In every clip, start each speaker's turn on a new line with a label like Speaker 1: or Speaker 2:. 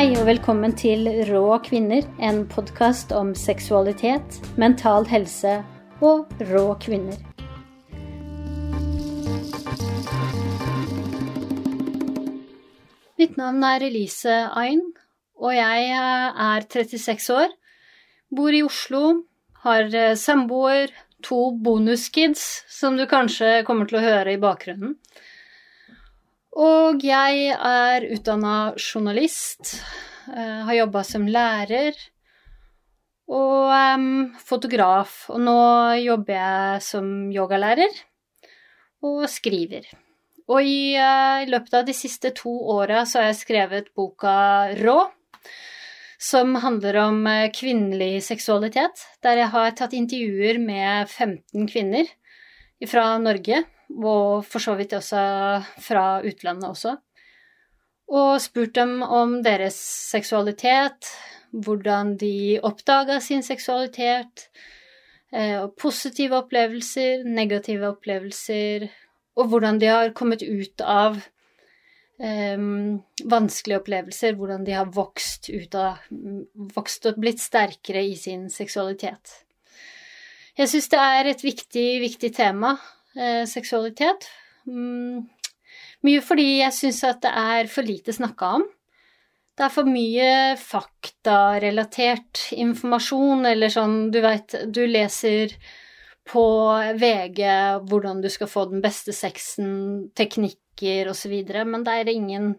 Speaker 1: Hei og velkommen til Rå kvinner, en podkast om seksualitet, mental helse og rå kvinner. Mitt navn er Elise Ayn, og jeg er 36 år. Bor i Oslo, har samboer, to bonuskids, som du kanskje kommer til å høre i bakgrunnen. Og jeg er utdanna journalist, uh, har jobba som lærer og fotograf. Og nå jobber jeg som yogalærer og skriver. Og i, i løpet av de siste to åra så har jeg skrevet boka Rå, som handler om uh, kvinnelig seksualitet, der jeg har tatt intervjuer med 15 kvinner fra Norge og for så vidt også fra utlandet også, og spurt dem om deres seksualitet, hvordan de oppdaga sin seksualitet, eh, positive opplevelser, negative opplevelser, og hvordan de har kommet ut av um, vanskelige opplevelser, hvordan de har vokst ut av Vokst og blitt sterkere i sin seksualitet. Jeg syns det er et viktig, viktig tema, eh, seksualitet. Mm, mye fordi jeg syns at det er for lite snakka om. Det er for mye faktarelatert informasjon, eller sånn du veit Du leser på VG hvordan du skal få den beste sexen, teknikker osv., men det er ingen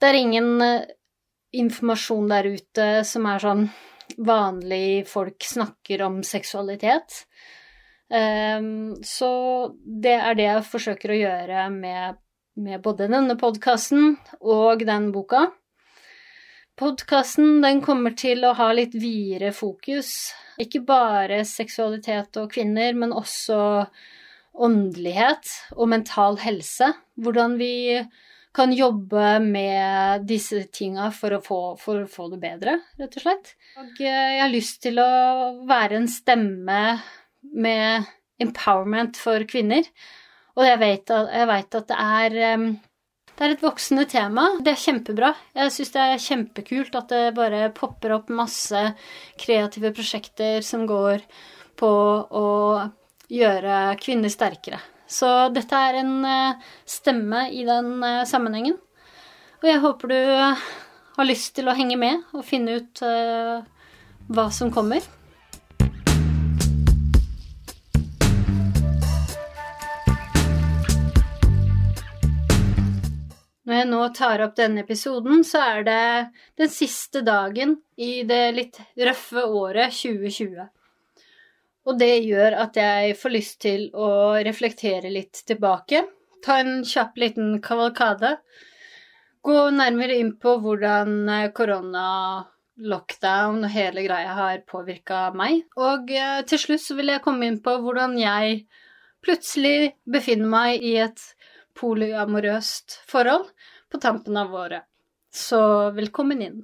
Speaker 1: Det er ingen uh, informasjon der ute som er sånn vanlig folk snakker om seksualitet. Um, så det er det jeg forsøker å gjøre med, med både denne podkasten og den boka. Podkasten kommer til å ha litt videre fokus. Ikke bare seksualitet og kvinner, men også åndelighet og mental helse. Hvordan vi kan jobbe med disse tinga for, for, å få det bedre, rett og slett. Og eh, jeg har lyst til å være en stemme med empowerment for kvinner. Og jeg vet jeg vet at det er det er et voksende tema. Det er kjempebra. Jeg syns det er kjempekult at det bare popper opp masse kreative prosjekter som går på å gjøre kvinner sterkere. Så dette er en uh, stemme i den uh, sammenhengen. Og jeg håper du har lyst til å henge med og finne ut uh, hva som kommer. Når jeg nå tar opp denne episoden, så er det den siste dagen i det litt røffe året 2020. Og det gjør at jeg får lyst til å reflektere litt tilbake, ta en kjapp liten kavalkade, gå nærmere inn på hvordan korona, lockdown og hele greia har påvirka meg, og eh, til slutt så vil jeg komme inn på hvordan jeg plutselig befinner meg i et polyamorøst forhold på tampen av året. Så velkommen inn.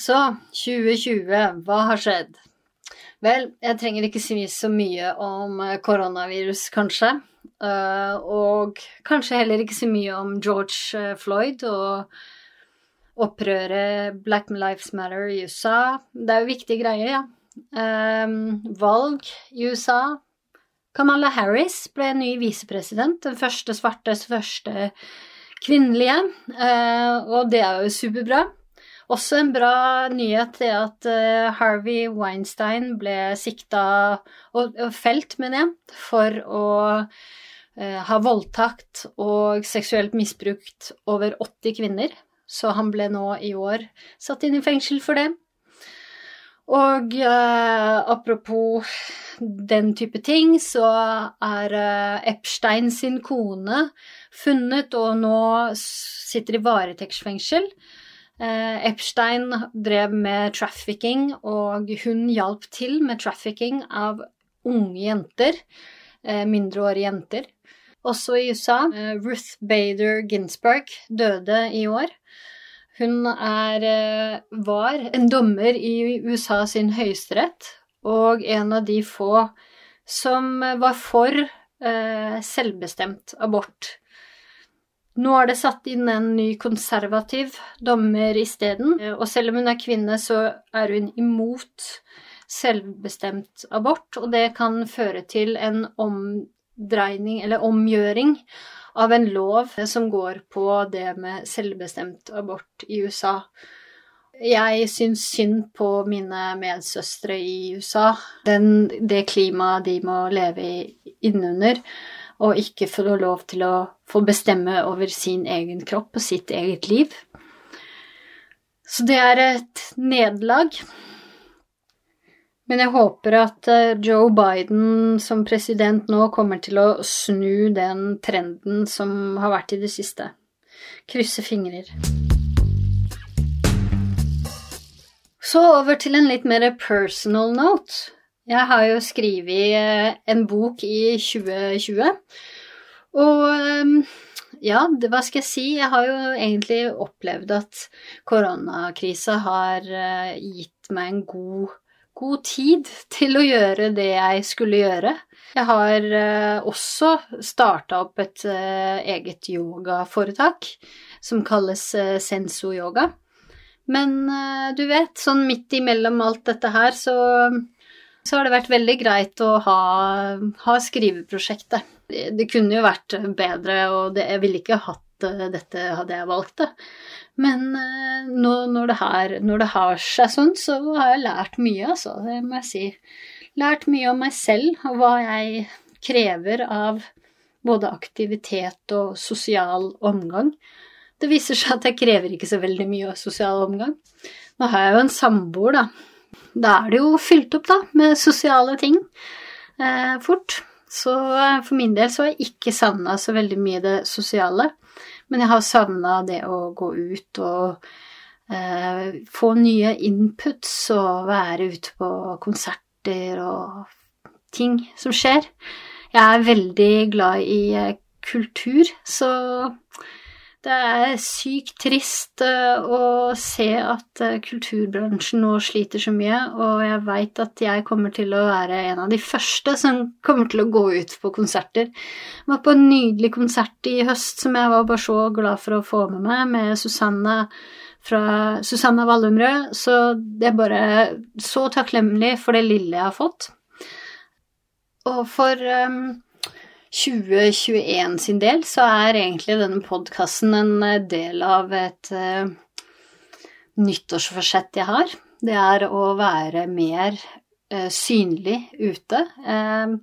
Speaker 1: Så 2020, hva har skjedd? Vel, jeg trenger ikke si så mye om eh, koronavirus, kanskje. Uh, og kanskje heller ikke så mye om George eh, Floyd og opprøret Black Lives Matter i USA. Det er jo viktige greier, ja. Valg i USA Kamala Harris ble ny visepresident, den første svartes første kvinnelige, eh, og det er jo superbra. Også en bra nyhet er at eh, Harvey Weinstein ble sikta og, felt, mener jeg, for å eh, ha voldtakt og seksuelt misbrukt over 80 kvinner. Så han ble nå i år satt inn i fengsel for det. Og eh, apropos den type ting, så er eh, Epstein sin kone funnet og nå sitter i varetektsfengsel. Eh, Epstein drev med trafficking, og hun hjalp til med trafficking av unge jenter. Eh, mindreårige jenter. Også i USA. Eh, Ruth Bader Ginsburg døde i år. Hun er, eh, var en dommer i USA sin høyesterett, og en av de få som var for eh, selvbestemt abort. Nå er det satt inn en ny konservativ dommer isteden, og selv om hun er kvinne, så er hun imot selvbestemt abort, og det kan føre til en omdreining, eller omgjøring, av en lov som går på det med selvbestemt abort i USA. Jeg syns synd på mine medsøstre i USA. Den, det klimaet de må leve i innunder og ikke få lov til å få bestemme over sin egen kropp og sitt eget liv. Så det er et nederlag. Men jeg håper at eh, Joe Biden som president nå kommer til å snu den trenden som har vært i det siste. Krysse fingrer. Så over til en litt mer personal note. Jeg har jo skrevet eh, en bok i 2020, og ehm, ja, hva skal jeg si, jeg har jo egentlig opplevd at koronakrisa har gitt meg en god, god, tid til å gjøre det jeg skulle gjøre. Jeg har uh, også starta opp et uh, eget yogaforetak som kalles Senso Yoga. Men du vet, sånn midt imellom alt dette her, så så har det vært veldig greit å ha, ha skriveprosjektet. Det, kunne jo vært bedre, og det, jeg ville ikke hatt eh, dette hadde jeg valgt da. Men nå, når, det her, når, det har seg sånn, så har jeg lært mye, altså. Det må jeg si. Lært mye om meg selv, og hva jeg krever av både aktivitet og sosial omgang. Det viser seg at jeg krever ikke så veldig mye sosial omgang. Nå har jeg jo en samboer, da, da er det jo fylt opp, da, med sosiale ting eh, fort. Så eh, for min del så har jeg ikke savna så veldig mye det sosiale. Men jeg har savna det å gå ut og eh, få nye inputs og være ute på konserter og ting som skjer. Jeg er veldig glad i eh, kultur, så det er sykt trist eh, å se at eh, kulturbransjen nå sliter så mye, og jeg veit at jeg kommer til å være en av de første som kommer til å gå ut på konserter. Jeg var på en nydelig konsert i høst som jeg var bare så glad for å få med meg, med Susanne fra Susanne Wallumrød, så det er bare så takknemlig for det lille jeg har fått. Og for um, 2021 sin del, så er egentlig denne podkasten en eh, del av et uh, nyttårsforsett jeg har. Det er å være mer uh, synlig ute. Uh,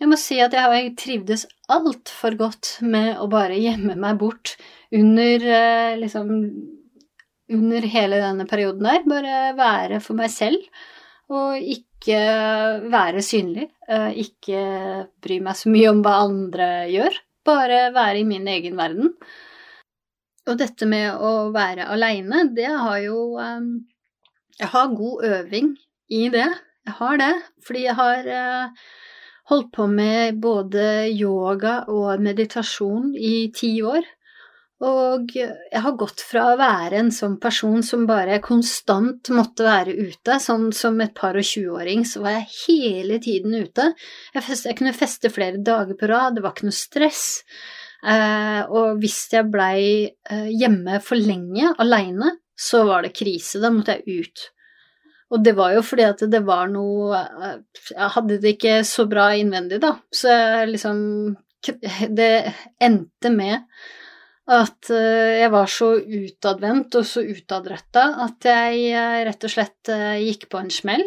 Speaker 1: jeg må si at jeg har trivdes altfor godt med å bare gjemme meg bort under liksom Under hele denne perioden der. Bare være for meg selv og ikke være synlig. Eh, ikke bry meg så mye om hva andre gjør. Bare være i min egen verden. Og dette med å være aleine, det har jo eh, Jeg har god øving i det. Jeg har det. Fordi jeg har eh, holdt på med både yoga og meditasjon i ti år. Og jeg har gått fra å være en sånn person som bare konstant måtte være ute, sånn som et par og tjueåring, så var jeg hele tiden ute. Jeg, fest, jeg, kunne feste flere dager på rad, det var ikke noe stress. Eh, og hvis jeg blei eh, hjemme for lenge aleine, så var det krise, da måtte jeg ut. Og det var jo fordi at det var noe eh, Jeg hadde det ikke så bra innvendig, da, så jeg liksom Det endte med at eh, jeg var så utadvendt og så utadretta at jeg eh, rett og slett eh, gikk på en smell.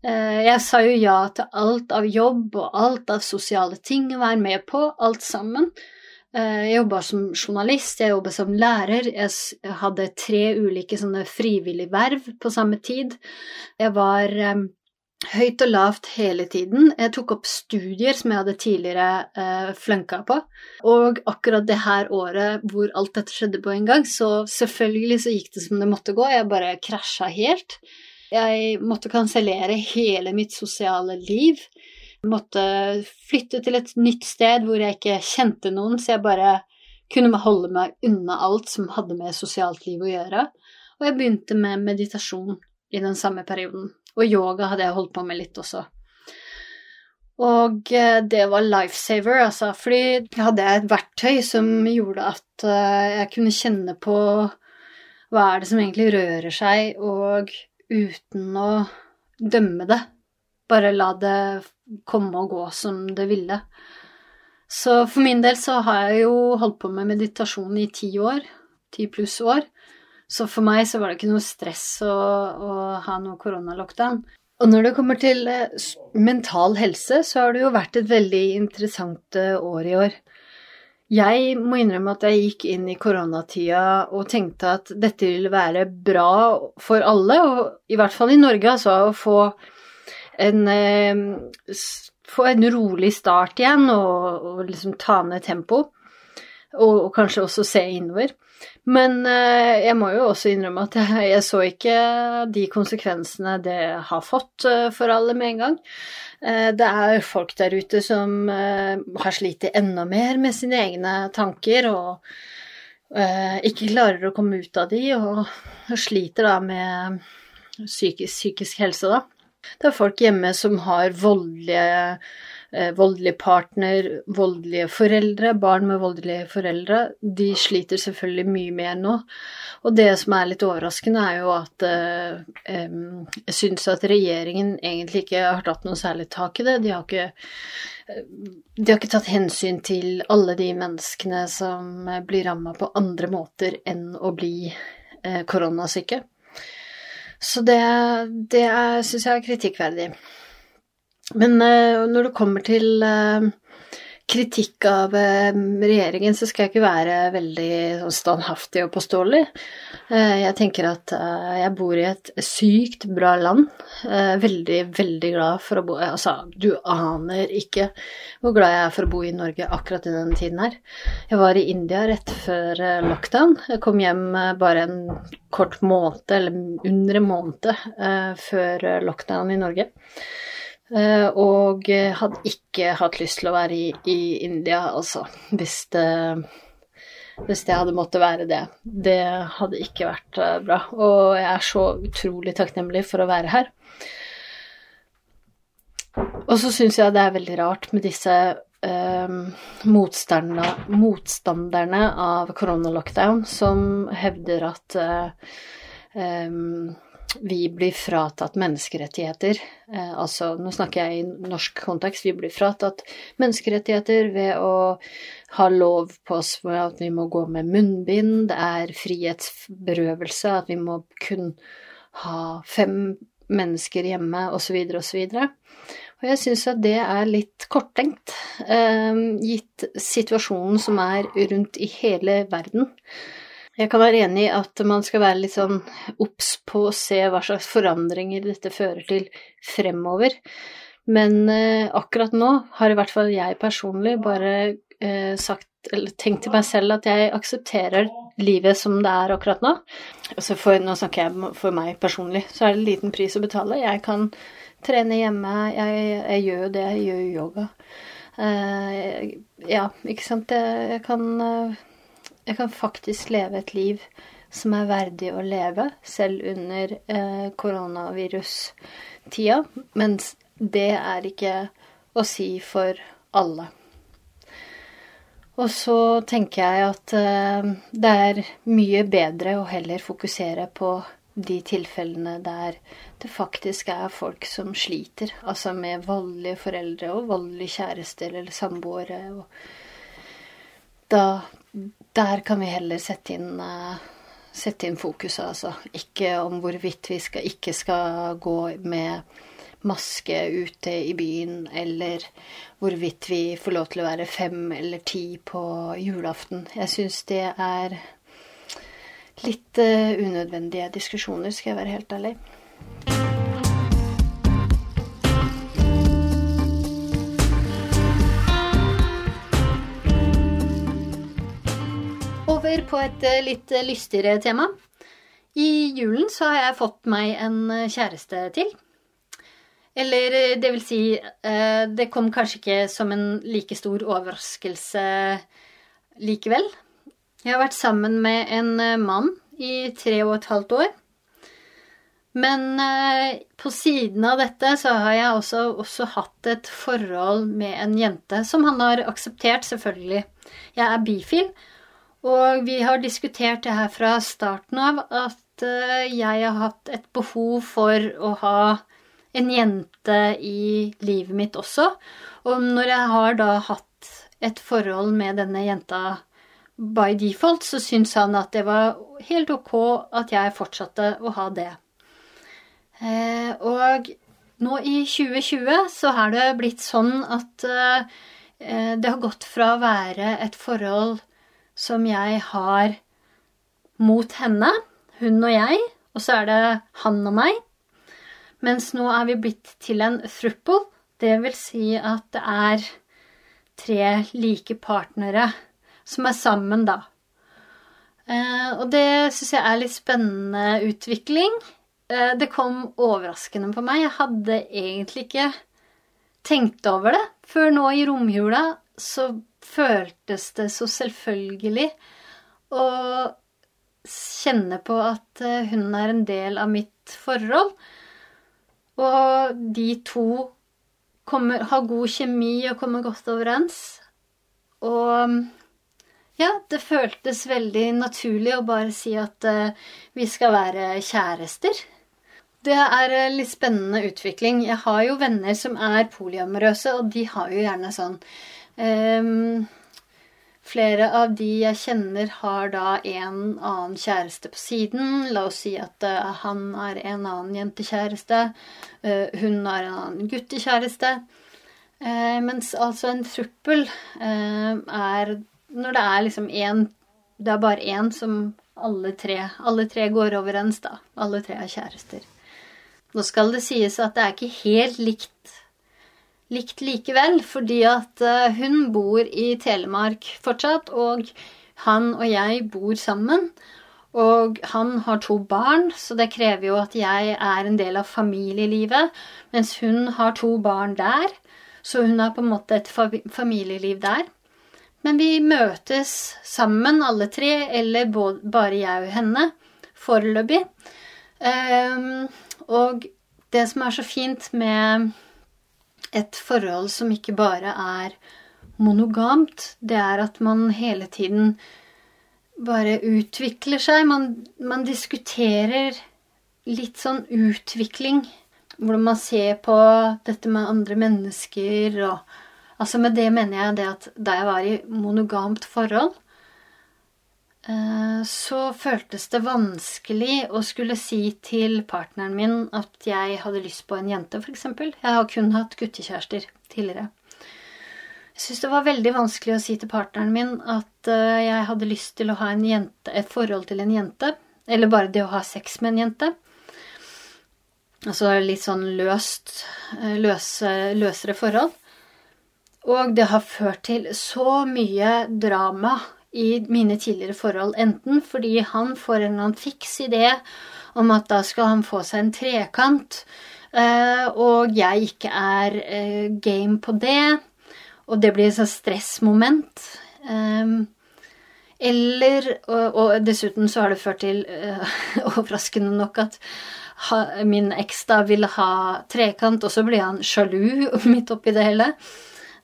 Speaker 1: Jeg sa jo ja til alt av jobb og alt av sosiale ting å være med på, alt sammen. Jeg jobba som journalist, jeg jobba som lærer, jeg hadde tre ulike sånne frivillige verv på samme tid. Jeg var høyt og lavt hele tiden. Jeg tok opp studier som jeg hadde tidligere eh, flunka på. Og akkurat det her året hvor alt dette skjedde på en gang, så selvfølgelig så gikk det som det måtte gå. Jeg bare krasja helt. Jeg måtte kansellere hele mitt sosiale liv. Jeg måtte flytte til et nytt sted hvor jeg ikke kjente noen, så jeg bare kunne holde meg unna alt som hadde med sosialt liv å gjøre. Og jeg begynte med meditasjon i den samme perioden. Og yoga hadde jeg holdt på med litt også. Og det var lifesaver, altså, fordi jeg hadde et verktøy som gjorde at jeg kunne kjenne på hva er det som egentlig rører seg, og uten å dømme det, bare la det komme og gå som det ville. Så for min del så har jeg jo holdt på med meditasjon i ti år, ti pluss år. Så for meg så var det ikke noe stress å, å ha noe koronalockdown. Og når det kommer til eh, mental helse, så har det jo vært et veldig interessant eh, år i år. Jeg må innrømme at jeg gikk inn i koronatida og tenkte at dette ville være bra for alle, og i hvert fall i Norge, altså, å få en eh, få en rolig start igjen og, og liksom ta ned tempo. Og, og, kanskje også se innover. Men eh, jeg må jo også innrømme at jeg, jeg, så ikke de konsekvensene det har fått eh, for alle med en gang. Eh, det er folk der ute som har slitt enda mer med sine egne tanker og ikke klarer å komme ut av de, og, sliter da med psykisk, psykisk helse, da. Det er folk hjemme som har voldelige, voldelig partner, voldelige foreldre, barn med voldelige foreldre. De sliter selvfølgelig mye mer nå. Og det som er litt overraskende, er jo at eh, jeg syns at regjeringen egentlig ikke har tatt noe særlig tak i det. De har ikke eh, de har ikke tatt hensyn til alle de menneskene som blir ramma på andre måter enn å bli eh, koronasyke. Så det, det syns jeg er kritikkverdig. Men uh, når det kommer til uh, kritikk av uh, regjeringen, så skal jeg ikke være veldig sånn standhaftig og påståelig. jeg tenker at jeg bor i et sykt bra land. veldig, veldig glad for å bo Altså, du aner ikke hvor glad jeg er for å bo i Norge akkurat i denne tiden her. Jeg var i India rett før lockdown. Jeg kom hjem bare en kort måned, eller under en måned, før lockdown i Norge. Eh, og hadde ikke hatt lyst til å være i, i India, altså, hvis det, hvis det hadde måttet være det. Det hadde ikke vært eh, bra. Og jeg er så utrolig takknemlig for å være her. Og så syns jeg det er veldig rart med disse eh, motstanderne, motstanderne, av koronalockdown som hevder at eh, eh vi blir fratatt menneskerettigheter. Eh, altså, nå snakker jeg i norsk kontekst, vi blir fratatt menneskerettigheter ved å ha lov på oss for at vi må gå med munnbind, det er frihetsberøvelse, at vi må kun ha fem mennesker hjemme, osv., osv. Og jeg syns at det er litt korttenkt, eh, gitt situasjonen som er rundt i hele verden. Jeg kan være enig i at man skal være litt sånn obs på å se hva slags forandringer dette fører til fremover. Men eh, akkurat nå har i hvert fall jeg personlig bare eh, sagt, eller tenkt til meg selv at jeg aksepterer livet som det er akkurat nå. Altså for, nå snakker jeg for meg personlig, så er det en liten pris å betale. Jeg kan trene hjemme, jeg, jeg gjør jo det, jeg gjør yoga. Eh, ja, ikke sant. Jeg, jeg kan eh, jeg kan faktisk leve et liv som er verdig å leve, selv under eh, koronavirustida. Mens det er ikke å si for alle. Og så tenker jeg at eh, det er mye bedre å heller fokusere på de tilfellene der det faktisk er folk som sliter, altså med voldelige foreldre og voldelige kjærester eller samboere. da der kan vi heller sette inn, uh, sette inn fokuset, altså. Ikke om hvorvidt vi skal, ikke skal gå med maske ute i byen, eller hvorvidt vi får lov til å være fem eller ti på julaften. Jeg syns det er litt uh, unødvendige diskusjoner, skal jeg være helt ærlig. Over på et eh, litt eh, lystigere tema. I julen så har jeg fått meg en eh, kjæreste til. Eller det vil si, det kom kanskje ikke som en like stor overraskelse likevel. Jeg har vært sammen med en mann i tre og et halvt år. Men på siden av dette så har jeg også, også, hatt et forhold med en jente som han har akseptert, selvfølgelig. Jeg er bifil, og vi har diskutert det her fra starten av at eh, jeg har hatt et behov for å ha en jente i livet mitt også. Og når jeg har da hatt et forhold med denne jenta by default, så syns han at det var helt ok at jeg fortsatte å ha det. Eh, og nå i 2020 så har det blitt sånn at eh, det har gått fra å være et forhold som jeg har mot henne, hun og jeg, og så er det han og meg. Mens nå er vi blitt til en thruple. Det vil si at det er tre like partnere som er sammen, da. Eh, og det syns jeg er litt spennende utvikling. Eh, det kom overraskende på meg. Jeg hadde egentlig ikke tenkt over det. Før nå i romjula så føltes det så selvfølgelig å kjenne på at eh, hun er en del av mitt forhold. Og de to kommer, har god kjemi og kommer godt overens. Og ja, det føltes veldig naturlig å bare si at uh, vi skal være kjærester. Det er en litt spennende utvikling. Jeg har jo venner som er polyamorøse, og de har jo gjerne sånn um, Flere av de jeg kjenner, har da en annen kjæreste på siden. La oss si at uh, han er en annen jentekjæreste, uh, hun har en annen guttekjæreste. Uh, mens altså en truppel er når det er liksom én Det er bare én som alle tre, alle tre går overens, da. Alle tre er kjærester. Nå skal det sies at det er ikke helt likt, likt likevel, fordi at eh, hun bor i Telemark fortsatt, og han og jeg bor sammen. Og han har to barn, så det krever jo at jeg er en del av familielivet, mens hun har to barn der. Så hun har på en måte et familieliv der. Men vi møtes sammen, alle tre, eller bare jeg og henne, foreløpig. Um, og det som er så fint med et forhold som ikke bare er monogamt, det er at man hele tiden bare utvikler seg. Man, man diskuterer litt sånn utvikling. Hvordan man ser på dette med andre mennesker og Altså med det mener jeg det at da jeg var i monogamt forhold, så føltes det vanskelig å skulle si til partneren min at jeg hadde lyst på en jente, f.eks. Jeg har kun hatt guttekjærester tidligere. Jeg syntes det var veldig vanskelig å si til partneren min at eh, jeg hadde lyst til å ha en jente, et forhold til en jente. Eller bare det å ha sex med en jente. Altså litt sånn løst, eh, løse, løsere forhold. Og det har ført til så mye drama i mine tidligere forhold. Enten fordi han får en eller annen fiks idé om at da skal han få seg en trekant, eh, og jeg ikke er eh, game på det, og det blir et sånt stressmoment. Ehm, eller og, dessuten så har det ført til, uh, overraskende nok, at min eks da ville ha trekant, og så blir han sjalu midt oppi det hele.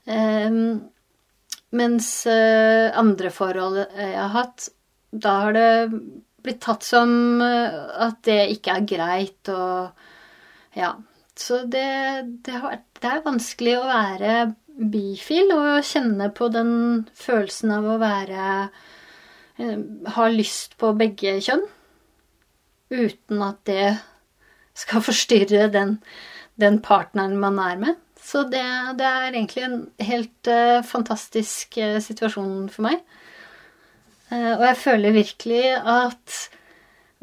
Speaker 1: Um, mens uh, andre forhold jeg har hatt, da har det blitt tatt som uh, at det ikke er greit og Ja. Så det, det, har, det er vanskelig å være bifil og kjenne på den følelsen av å være uh, Ha lyst på begge kjønn. Uten at det skal forstyrre den, den partneren man er med. Så det, det er egentlig en helt uh, fantastisk uh, situasjon for meg. Uh, og jeg føler virkelig at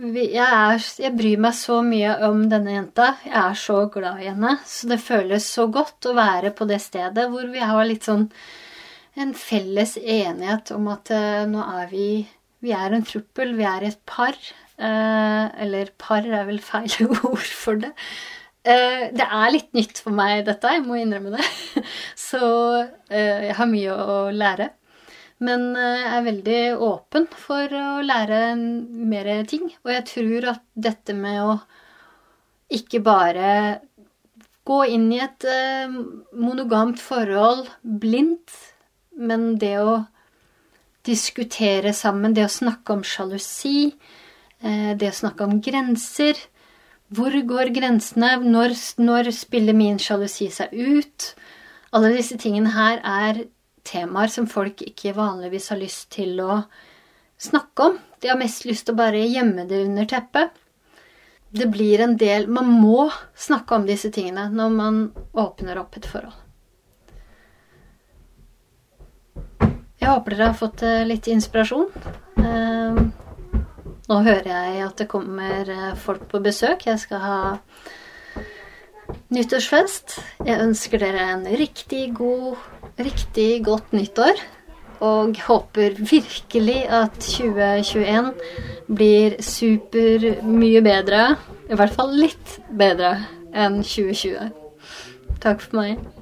Speaker 1: vi, jeg, er, jeg, bryr meg så mye om denne jenta. Jeg er så glad i henne. Så det føles så godt å være på det stedet hvor vi har litt sånn en felles enighet om at nå er vi Vi er en truppel, vi er et par. eller par er vel feil ord for det. Uh, det er litt nytt for meg, dette. Jeg må innrømme det. Så uh, jeg har mye å lære. Men jeg er veldig åpen for å lære mer ting. Og jeg tror at dette med å, ikke bare gå inn i et eh, monogamt forhold blindt, men det å diskutere sammen, det å snakke om sjalusi, eh, det å snakke om grenser. Hvor går grensene? Når, når spiller min sjalusi seg ut? Alle disse tingene her er temaer som folk ikke vanligvis har lyst til å snakke om. De har mest lyst til å bare gjemme det under teppet det blir en del Man må snakke om disse tingene når man åpner opp et forhold. Jeg håper dere har fått eh, litt inspirasjon. Nå hører jeg at det kommer eh, folk på besøk. Jeg skal ha nyttårsfest. Jeg ønsker dere en riktig god, riktig godt nyttår. Og håper virkelig at 2021 blir super mye bedre. I hvert fall litt bedre enn 2020. Takk for meg.